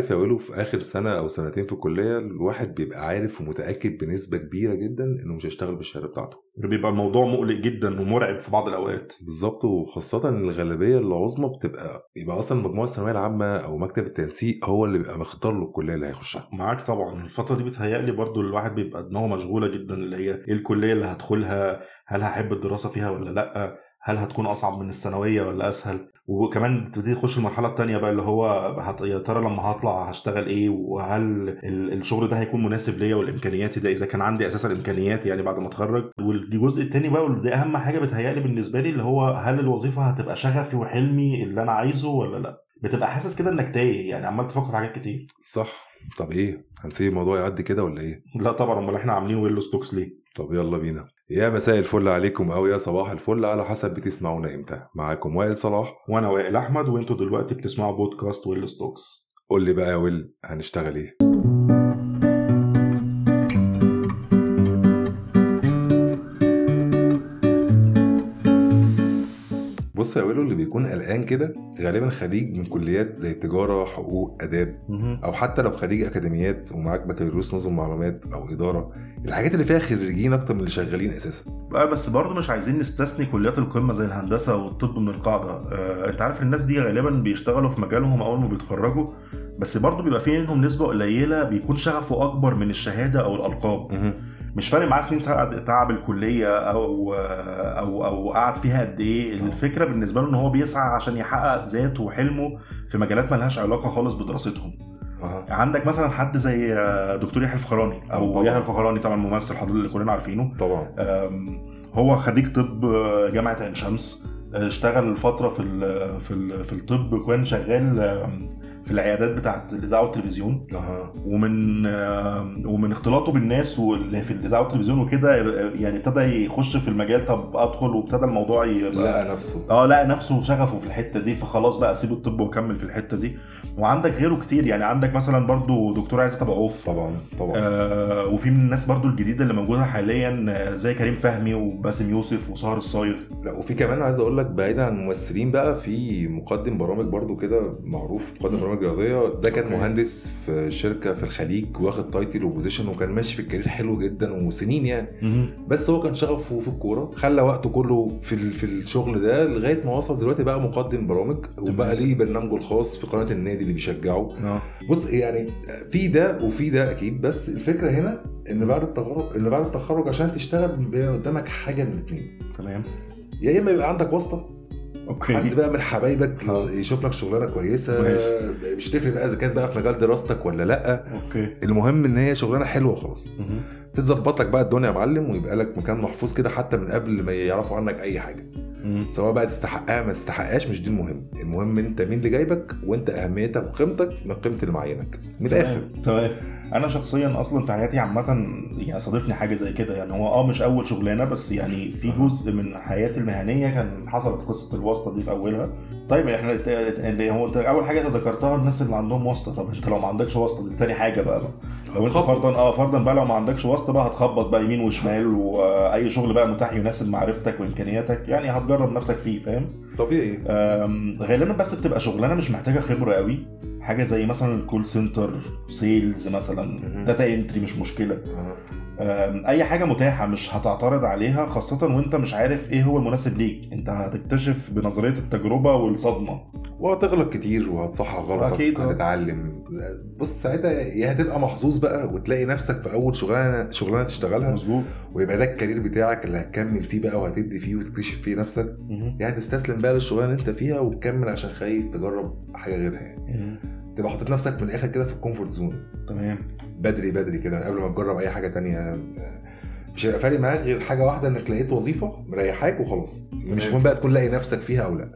عارف يا ويلو في آخر سنة أو سنتين في الكلية الواحد بيبقى عارف ومتأكد بنسبة كبيرة جدا إنه مش هيشتغل بالشهادة بتاعته. بيبقى الموضوع مقلق جدا ومرعب في بعض الأوقات. بالظبط وخاصة ان الغالبية العظمى بتبقى يبقى أصلا مجموعه الثانوية العامة أو مكتب التنسيق هو اللي بيبقى مختار له الكلية اللي هيخشها. معاك طبعا. الفترة دي بتهيألي برضو الواحد بيبقى دماغه مشغولة جدا اللي هي إيه الكلية اللي هدخلها؟ هل هحب الدراسة فيها ولا لأ؟ هل هتكون أصعب من الثانوية ولا أسهل؟ وكمان تبتدي تخش المرحلة الثانية بقى اللي هو هت... يا ترى لما هطلع هشتغل إيه؟ وهل ال- الشغل ده هيكون مناسب ليا والامكانياتي ده؟ إذا كان عندي أساسا إمكانيات يعني بعد ما أتخرج. والجزء الثاني بقى ودي أهم حاجة بتهيألي بالنسبة لي اللي هو هل الوظيفة هتبقى شغفي وحلمي اللي أنا عايزه ولا لأ؟ بتبقى حاسس كده إنك تايه يعني عمال تفكر في حاجات كتير. صح. طب إيه؟ هنسيب الموضوع يعدي كده ولا إيه؟ لا طبعا أمال إحنا عاملين ويلو ستوكس ليه؟ طب يلا بينا. يا مساء الفل عليكم أو يا صباح الفل على حسب بتسمعونا إمتى. معاكم وائل صلاح وأنا وائل أحمد وأنتوا دلوقتي بتسمعوا بودكاست ويلو ستوكس. قول لي بقى يا وائل هنشتغل إيه؟ بص يا ويلو اللي بيكون قلقان كده غالبا خريج من كليات زي تجارة حقوق آداب أو حتى لو خريج أكاديميات ومعاك بكالوريوس نظم معلومات أو إدارة. الحاجات اللي فيها خريجين أكتر من اللي شغالين أساسا. بقى بس برضه مش عايزين نستثني كليات القمة زي الهندسة والطب من القاعدة. آه، أنت عارف الناس دي غالبا بيشتغلوا في مجالهم أول ما بيتخرجوا بس برضه بيبقى في منهم نسبة قليلة بيكون شغفه أكبر من الشهادة أو الألقاب. مش فارق معاه سنين تعب الكلية أو أو أو قعد فيها قد إيه. الفكرة بالنسبة له إن هو بيسعى عشان يحقق ذاته وحلمه في مجالات ملهاش علاقة خالص بدراستهم. أها. عندك مثلا حد زي آه، دكتور يحيى الفخراني أو. يحيى الفخراني طبعا ممثل حضرتك اللي كلنا عارفينه. طبعا. هو خريج طب جامعة عين شمس. اشتغل فترة في ال في ال في الطب وكان شغال في العيادات بتاعه الاذاعه والتلفزيون أها. ومن ومن اختلاطه بالناس واللي في الاذاعه والتلفزيون وكده يعني ابتدى يخش في المجال طب أدخل وابتدى الموضوع يبقى لقى نفسه. آه لقى نفسه شغفه في الحتة دي فخلاص بقى اسيب الطب واكمل في الحتة دي. وعندك غيره كتير يعني عندك مثلا برضو دكتور عايز عوف. طبعا طبعا. آه وفي من الناس برضو الجديدة اللي موجودة حاليا آه، زي كريم فهمي وباسم يوسف وسهر الصايغ. لا وفي كمان عايز أقول لك بعيدا عن الممثلين بقى في مقدم برامج برضو كده معروف مقدم مم. برامج رياضيه ده كان okay. مهندس في شركة في الخليج واخد title و position وكان ماشي في ال career حلو جدا وسنين يعني. بس هو كان شغفه في الكورة خلى وقته كله في في الشغل ده لغاية ما وصل دلوقتي بقى مقدم برامج وبقى ليه برنامجه الخاص في قناة النادي اللي بيشجعه. آه. بص يعني في ده وفي ده أكيد بس الفكرة هنا إن بعد التخرج إن بعد التخرج عشان تشتغل بيبقى قدامك حاجة من الاثنين تمام. يا إما يبقى عندك واسطة حد okay بقى من حبايبك آه. يشوف لك شغلانة كويسة؟ ماشي. مش تفرق بقى إذا كانت بقى في مجال دراستك ولا لأ. okay. المهم إن هي شغلانة حلوة وخلاص مهم. تتظبط لك بقى الدنيا يا معلم ويبقى لك مكان محفوظ كده حتى من قبل ما يعرفوا عنك أي حاجة. مهم. سواء بقى تستحقها ما تستحقهاش مش دي المهم. المهم أنت مين اللي جايبك وأنت أهميتك وقيمتك من قيمة اللي معينك. من الآخر. تمام. أنا شخصيا أصلا في حياتي عامة يعني صادفني حاجة زي كده. يعني هو آه مش أول شغلانة بس يعني في. جزء من حياتي المهنية كان حصلت قصة الواسطة دي في أولها. طيب إحنا اللي هو أنت أول حاجة ذكرتها الناس اللي عندهم واسطة. طب أنت لو ما عندكش واسطة دي تاني حاجة بقى, بقى. لو أنت. فرضا آه فرضا بقى لو ما عندكش واسطة بقى هتخبط بقى يمين وشمال وأي شغل بقى متاح يناسب معرفتك وإمكانياتك. يعني هتجرب نفسك فيه فاهم؟ طبيعي. غالبا بس بتبقى شغلانة مش محتاجة خبرة قوي. حاجة زي مثلا ال call center sales مثلا. data entry مش مشكلة. أي حاجة متاحة مش هتعترض عليها خاصة وأنت مش عارف إيه هو المناسب ليك. أنت هتكتشف بنظرية التجربة والصدمة. وهتغلط كتير وهتصحح غلطك أكيد، آه. هتتعلم. بص ساعتها يا هتبقى محظوظ بقى وتلاقي نفسك في أول شغلانة شغلانة تشتغلها. مظبوط. ويبقى ده ال career بتاعك اللي هتكمل فيه بقى وهتدي فيه وتكتشف فيه نفسك. مهم. يعني تستسلم بقى للشغلانة اللي أنت فيها وتكمل عشان خايف تجرب حاجة غيرها يعني. تبقى حاطط نفسك من الآخر كده في ال comfort zone تمام. بدري بدري كده قبل ما تجرب أي حاجة تانية. مش هيبقى فارق معاك غير حاجة واحدة إنك لقيت وظيفة مريحاك وخلاص. مش مهم بقى تكون لاقي نفسك فيها أو لأ.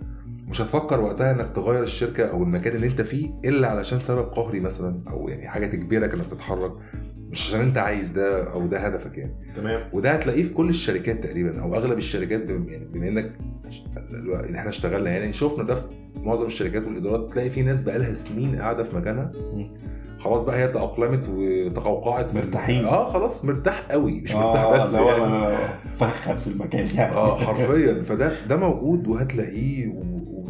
مش هتفكر وقتها إنك تغير الشركة أو المكان اللي أنت فيه إلا علشان سبب قهري مثلا أو يعني حاجة تجبرك إنك تتحرك. مش عشان انت عايز ده أو ده هدفك يعني تمام وده هتلاقيه في كل الشركات تقريبا أو أغلب الشركات يعني بما إنك إن إحنا اشتغلنا يعني شفنا ده في معظم الشركات والإدارات تلاقي في ناس بقالها سنين قاعدة في مكانها. خلاص بقى هي تأقلمت وتقوقعت مرتاحين. آه خلاص مرتاح قوي مش مرتاح بس ده هو يعني. فخد في المكان يعني آه حرفيا فده ده موجود وهتلاقيه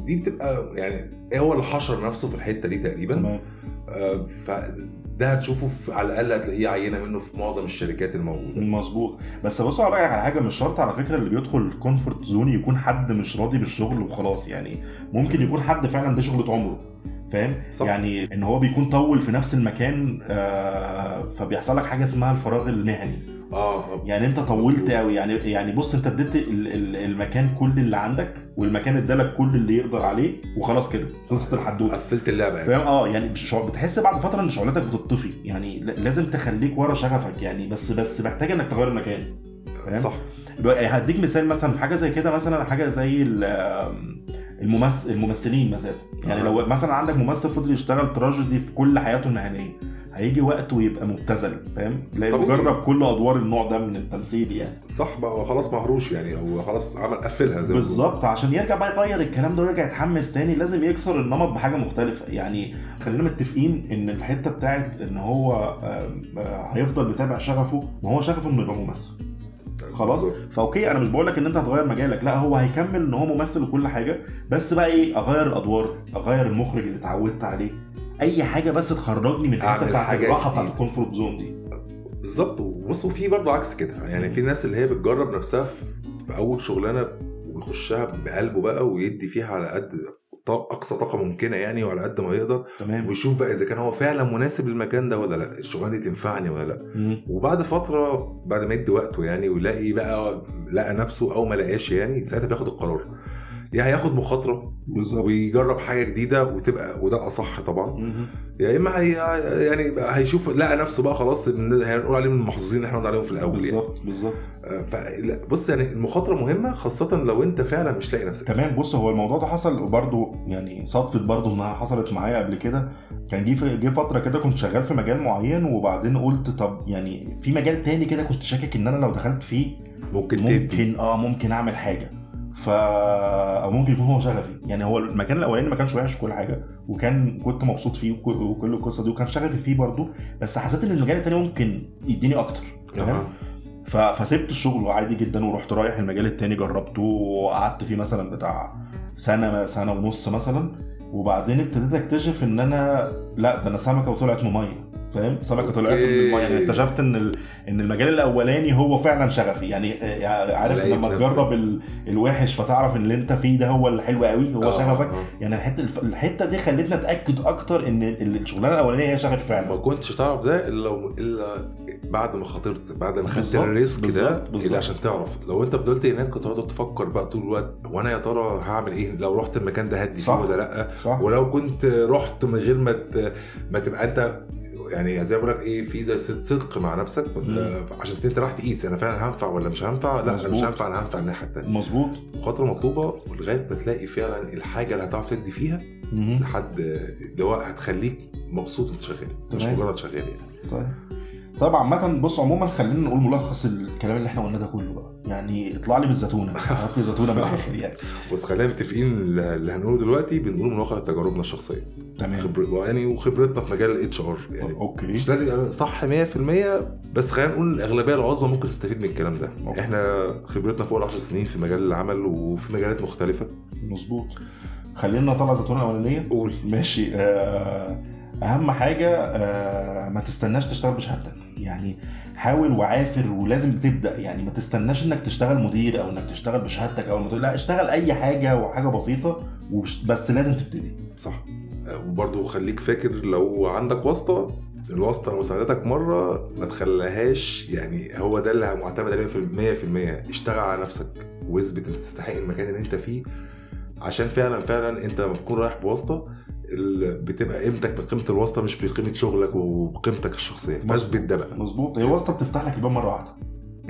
دي بتبقى يعني هو اللي حشر نفسه في الحتة دي تقريبا؟ تمام. آه، فده هتشوفه في على الأقل هتلاقيه عينة منه في معظم الشركات الموجودة. مظبوط. بس بص أقول لك على حاجة مش شرط على فكرة اللي بيدخل comfort zone يكون حد مش راضي بالشغل وخلاص يعني ممكن يكون حد فعلا ده شغلة عمره. فاهم. يعني إن هو بيكون طول في نفس المكان آه فبيحصل لك حاجة اسمها الفراغ المهني. آه. يعني أنت طولت. قوي يعني يعني بص أنت اديت ال- ال- المكان كل اللي عندك والمكان ادالك كل اللي يقدر عليه وخلاص كده. خلصت الحدوته قفلت اللعبة يعني. فاهم؟ آه يعني بتحس بعد فترة إن شغلتك بتتطفي. يعني لازم تخليك ورا شغفك يعني. بس بس محتاج إنك تغير المكان. فاهم؟ صح. هديك مثال مثلا في حاجة زي كده مثلا حاجة زي الممثل الممثلين مثلا يعني. لو مثلا عندك ممثل فضل يشتغل تراجيدي في كل حياته المهنية هيجي وقت ويبقى مبتذل فاهم تلاقي طبيعي. مجرب كل أدوار النوع ده من التمثيل يعني صح بقى هو خلاص مهروش يعني هو خلاص عمل قفلها زي بالظبط عشان يرجع بقى يغير الكلام ده ويرجع يتحمس تاني لازم يكسر النمط بحاجة مختلفة يعني خلينا متفقين إن الحتة بتاعت إن هو آه، هيفضل بيتابع شغفه ما هو شغفه إنه يبقى ممثل. خلاص. ف okay أنا مش بقول لك إن أنت هتغير مجالك لأ هو هيكمل إن هو ممثل وكل حاجة بس بقى إيه؟ أغير الأدوار أغير المخرج اللي اتعودت عليه. أي حاجة بس تخرجني من الحتة بتاعت الراحة. بتاعت ال comfort zone دي. بالظبط. بص وفي برضه عكس كده. يعني في ناس اللي هي بتجرب نفسها في في أول شغلانة ويخشها بقلبه بقى ويدي فيها على قد أقصى طاقة ممكنة يعني وعلى قد ما يقدر. تمام. ويشوف بقى إذا كان هو فعلا مناسب للمكان ده ولا لأ الشغلانة دي تنفعني ولا لأ. مم. وبعد فترة بعد ما يدي وقته يعني ويلاقي بقى لقى نفسه أو ما لقاش يعني ساعتها بياخد القرار. يا هياخد مخاطرة بالظبط. ويجرب حاجة جديدة وتبقى وده أصح طبعا. يا إما هي يعني هيشوف لقى نفسه بقى خلاص إن هنقول عليه من المحظوظين اللي إحنا قلنا عليهم في الأول يعني. بالظبط بالظبط. آه، بص يعني المخاطرة مهمة خاصة لو أنت فعلا مش لاقي نفسك. كمان بص هو الموضوع ده حصل برضو يعني صدفت برضو إنها حصلت معايا قبل كده. كان جه جه فترة كده كنت شغال في مجال معين وبعدين قلت طب يعني في مجال تاني كده كنت شاكك إن أنا لو دخلت فيه ممكن تدي. ممكن آه ممكن أعمل حاجة. ف أو ممكن يكون هو شغفي. يعني هو المكان الأولاني ما كانش وحش كل حاجة وكان كنت مبسوط فيه وك- وكل القصة دي وكان شغفي فيه برضو بس حسيت إن المجال التاني ممكن يديني أكتر. ف- فسبت الشغل عادي جدا ورحت رايح المجال التاني جربته وقعدت فيه مثلا بتاع سنة سنة ونص مثلا وبعدين ابتديت أكتشف إن أنا لأ ده أنا سمكة وطلعت من ميه فاهم سمكة طلعت من. الميه يعني اكتشفت إن. إن المجال الأولاني هو فعلا شغفي يعني يعني عارف لما. تجرب ال... الوحش فتعرف إن اللي أنت فيه ده هو الحلو قوي هو آه، شغفك آه. يعني الحتة الحتة دي خلتني أتأكد أكتر إن ال- الشغلانة الأولانية هي شغف ما فعلا كنتش تعرف ده إلا لو- إلا بعد ما خاطرت بعد ما خدت الريسك ده بالظبط. اللي عشان تعرف لو أنت فضلت هناك كنت هتقعد تفكر بقى طول الوقت وأنا يا ترى هعمل إيه لو رحت المكان ده هدي فيه. ولا لأ صح ولو كنت رحت من غير ما. ما تبقى أنت يعني زي ما بقول لك إيه في زي صد- صدق مع نفسك عشان انت راح تقيس أنا فعلا هنفع ولا مش هنفع؟ لا أنا مش. هنفع أنا هنفع الناحيه التانيه مظبوط. خاطر مطلوبة لغايه ما تلاقي فعلا الحاجة اللي هتعرف تدي فيها مهم. لحد اللي هو هتخليك مبسوط وانت شغال مش. مجرد شغال يعني. طيب. طيب عامة بص عموما خلينا نقول ملخص الكلام اللي إحنا قلناه ده كله بقى. يعني اطلع لي بالزتونة هات لي زتونة من الآخر يعني. بس خلينا متفقين اللي هنقوله دلوقتي بنقوله من واقع تجاربنا الشخصية. تمام. خبر يعني وخبرتنا في مجال ال HR يعني okay. مش لازم يبقى صح 100% بس خلينا نقول الأغلبية العظمى ممكن تستفيد من الكلام ده. okay. إحنا خبرتنا فوق ال 10 سنين في مجال العمل وفي مجالات مختلفة. مظبوط. خلينا نطلع زتونة أولانية قول. ماشي. آه، أهم حاجة آه، ما تستناش تشتغل بشهادتك. يعني حاول وعافر ولازم تبدأ. يعني ما تستناش إنك تشتغل مدير أو إنك تشتغل بشهادتك المدير. لا اشتغل أي حاجة وحاجة بسيطة وبش- بس لازم تبتدي. صح. وبرضه خليك فاكر لو عندك واسطة الواسطة لو ساعدتك مرة ما تخليهاش يعني هو ده اللي معتمد عليه في 100% اشتغل على نفسك واثبت إنك تستحق المكان اللي أنت فيه عشان فعلا فعلا أنت لما تكون رايح بواسطة بتبقى قيمتك بقيمه الواسطة مش بقيمة شغلك وبقيمتك الشخصية. فاثبت ده بقى مظبوط. هي واسطة بتفتح لك الباب مرة واحدة.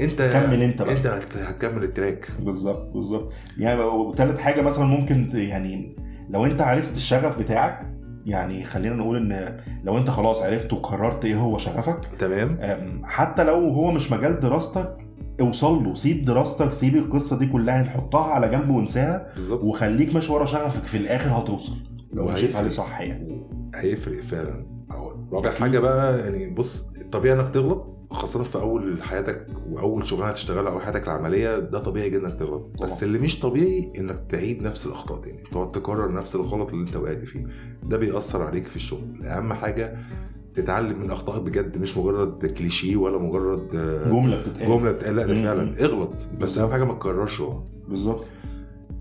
انت كمل انت بقى. انت هت- هتكمل التراك. بالظبط بالظبط. يعني وتالت حاجة مثلا ممكن يعني لو انت عرفت الشغف بتاعك يعني خلينا نقول إن لو انت خلاص عرفت وقررت إيه هو شغفك تمام. حتى لو هو مش مجال دراستك اوصل له سيب دراستك سيب القصة دي كلها نحطها على جنب وانساها بالظبط. وخليك ماشي ورا شغفك في الآخر هتوصل. لو مشيت. عليه صح يعني. هيفرق فعلا. رابع حاجة بقى يعني بص طبيعي إنك تغلط خاصة في أول حياتك وأول شغلانة هتشتغلها أو حياتك العملية ده طبيعي جدا إنك تغلط. بس طبعا. اللي مش طبيعي إنك تعيد نفس الأخطاء تاني. تقعد تكرر نفس الغلط اللي أنت وقعت فيه. ده بيأثر عليك في الشغل. أهم حاجة تتعلم من أخطائك بجد. مش مجرد كليشيه ولا مجرد آه، جملة بتتقال. جملة بتقال لا ده. فعلا. اغلط. بس. أهم حاجة ما تكررش. غلط بالظبط.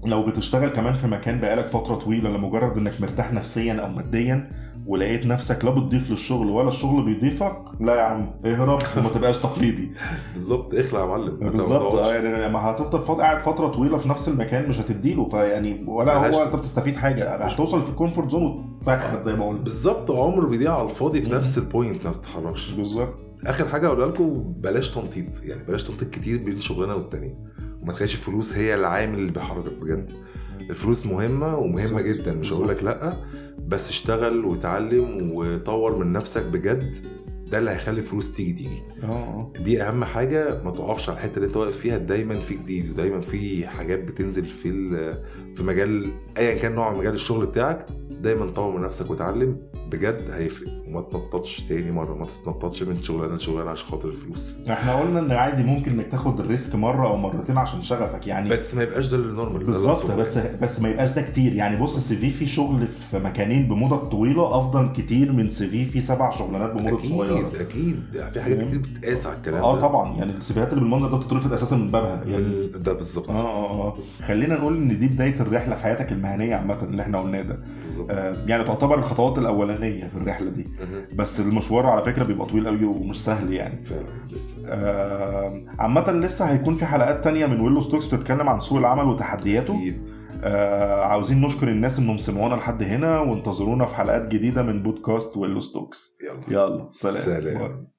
لو بتشتغل كمان في مكان بقالك فترة طويلة لمجرد إنك مرتاح نفسيا أو ماديا ولقيت نفسك لا بتضيف للشغل ولا الشغل بيضيفك لا يا عم اهرب وما تبقاش تقليدي. بالظبط اخلع يا معلم ما بالظبط. آه، يعني لما هتفضل قاعد فترة طويلة في نفس المكان مش هتديله فيعني ولا هو أنت بتستفيد حاجة هتوصل في ال comfort zone وتفحت زي ما قلت. بالظبط عمر بيضيع على الفاضي في. نفس ال point ما بتتحركش. بالظبط. آخر حاجة اقولها لكم بلاش تنطيط يعني بلاش تنطيط كتير بين شغلانه والتانيه وما تخليش الفلوس هي العامل اللي بيحركك بجد. الفلوس مهمة ومهمة. جدا مش هقول لك لأ بس اشتغل وتعلم وطور من نفسك بجد ده اللي هيخلي الفلوس تيجي تيجي. آه آه. دي أهم حاجة ما تقفش على الحتة اللي أنت واقف فيها دايما في جديد ودايما في حاجات بتنزل في في مجال ايا كان نوع مجال الشغل بتاعك دايما طور من نفسك وتعلم. بجد هيفرق. وما تنططش تاني مرة ما تتنططش من شغلانة لشغلانة عشان خاطر الفلوس. إحنا قلنا إن عادي ممكن إنك تاخد ال risk مرة أو مرتين عشان شغفك يعني بس ما يبقاش ده ال normal بالظبط. بس بس ما يبقاش ده كتير. يعني بص ال CV في شغل في مكانين بمدة طويلة أفضل كتير من CV في سبع شغلانات بمدة صغيرة. أكيد. أكيد في حاجات؟ كتير بتتقاس على الكلام آه ده. طبعا. يعني ال CVهات اللي بالمنظر ده بتترفض أساسا من بابها. يعني ده بالظبط. آه آه آه. بس خلينا نقول إن دي بداية الرحلة في حياتك المهنية عامة اللي إحنا قلناه ده. بالظبط. آه يعني تعتبر الخطوات الأولانية في الرحلة دي. بس المشوار على فكرة بيبقى طويل قوي ومش سهل يعني. فعلا لسه. آه، عامة لسه هيكون في حلقات تانية من Willow Stocks بتتكلم عن سوق العمل وتحدياته. أكيد. آه عاوزين نشكر الناس إنهم سمعونا لحد هنا وانتظرونا في حلقات جديدة من بودكاست Willow Stocks يلا. يلا سلام, سلام.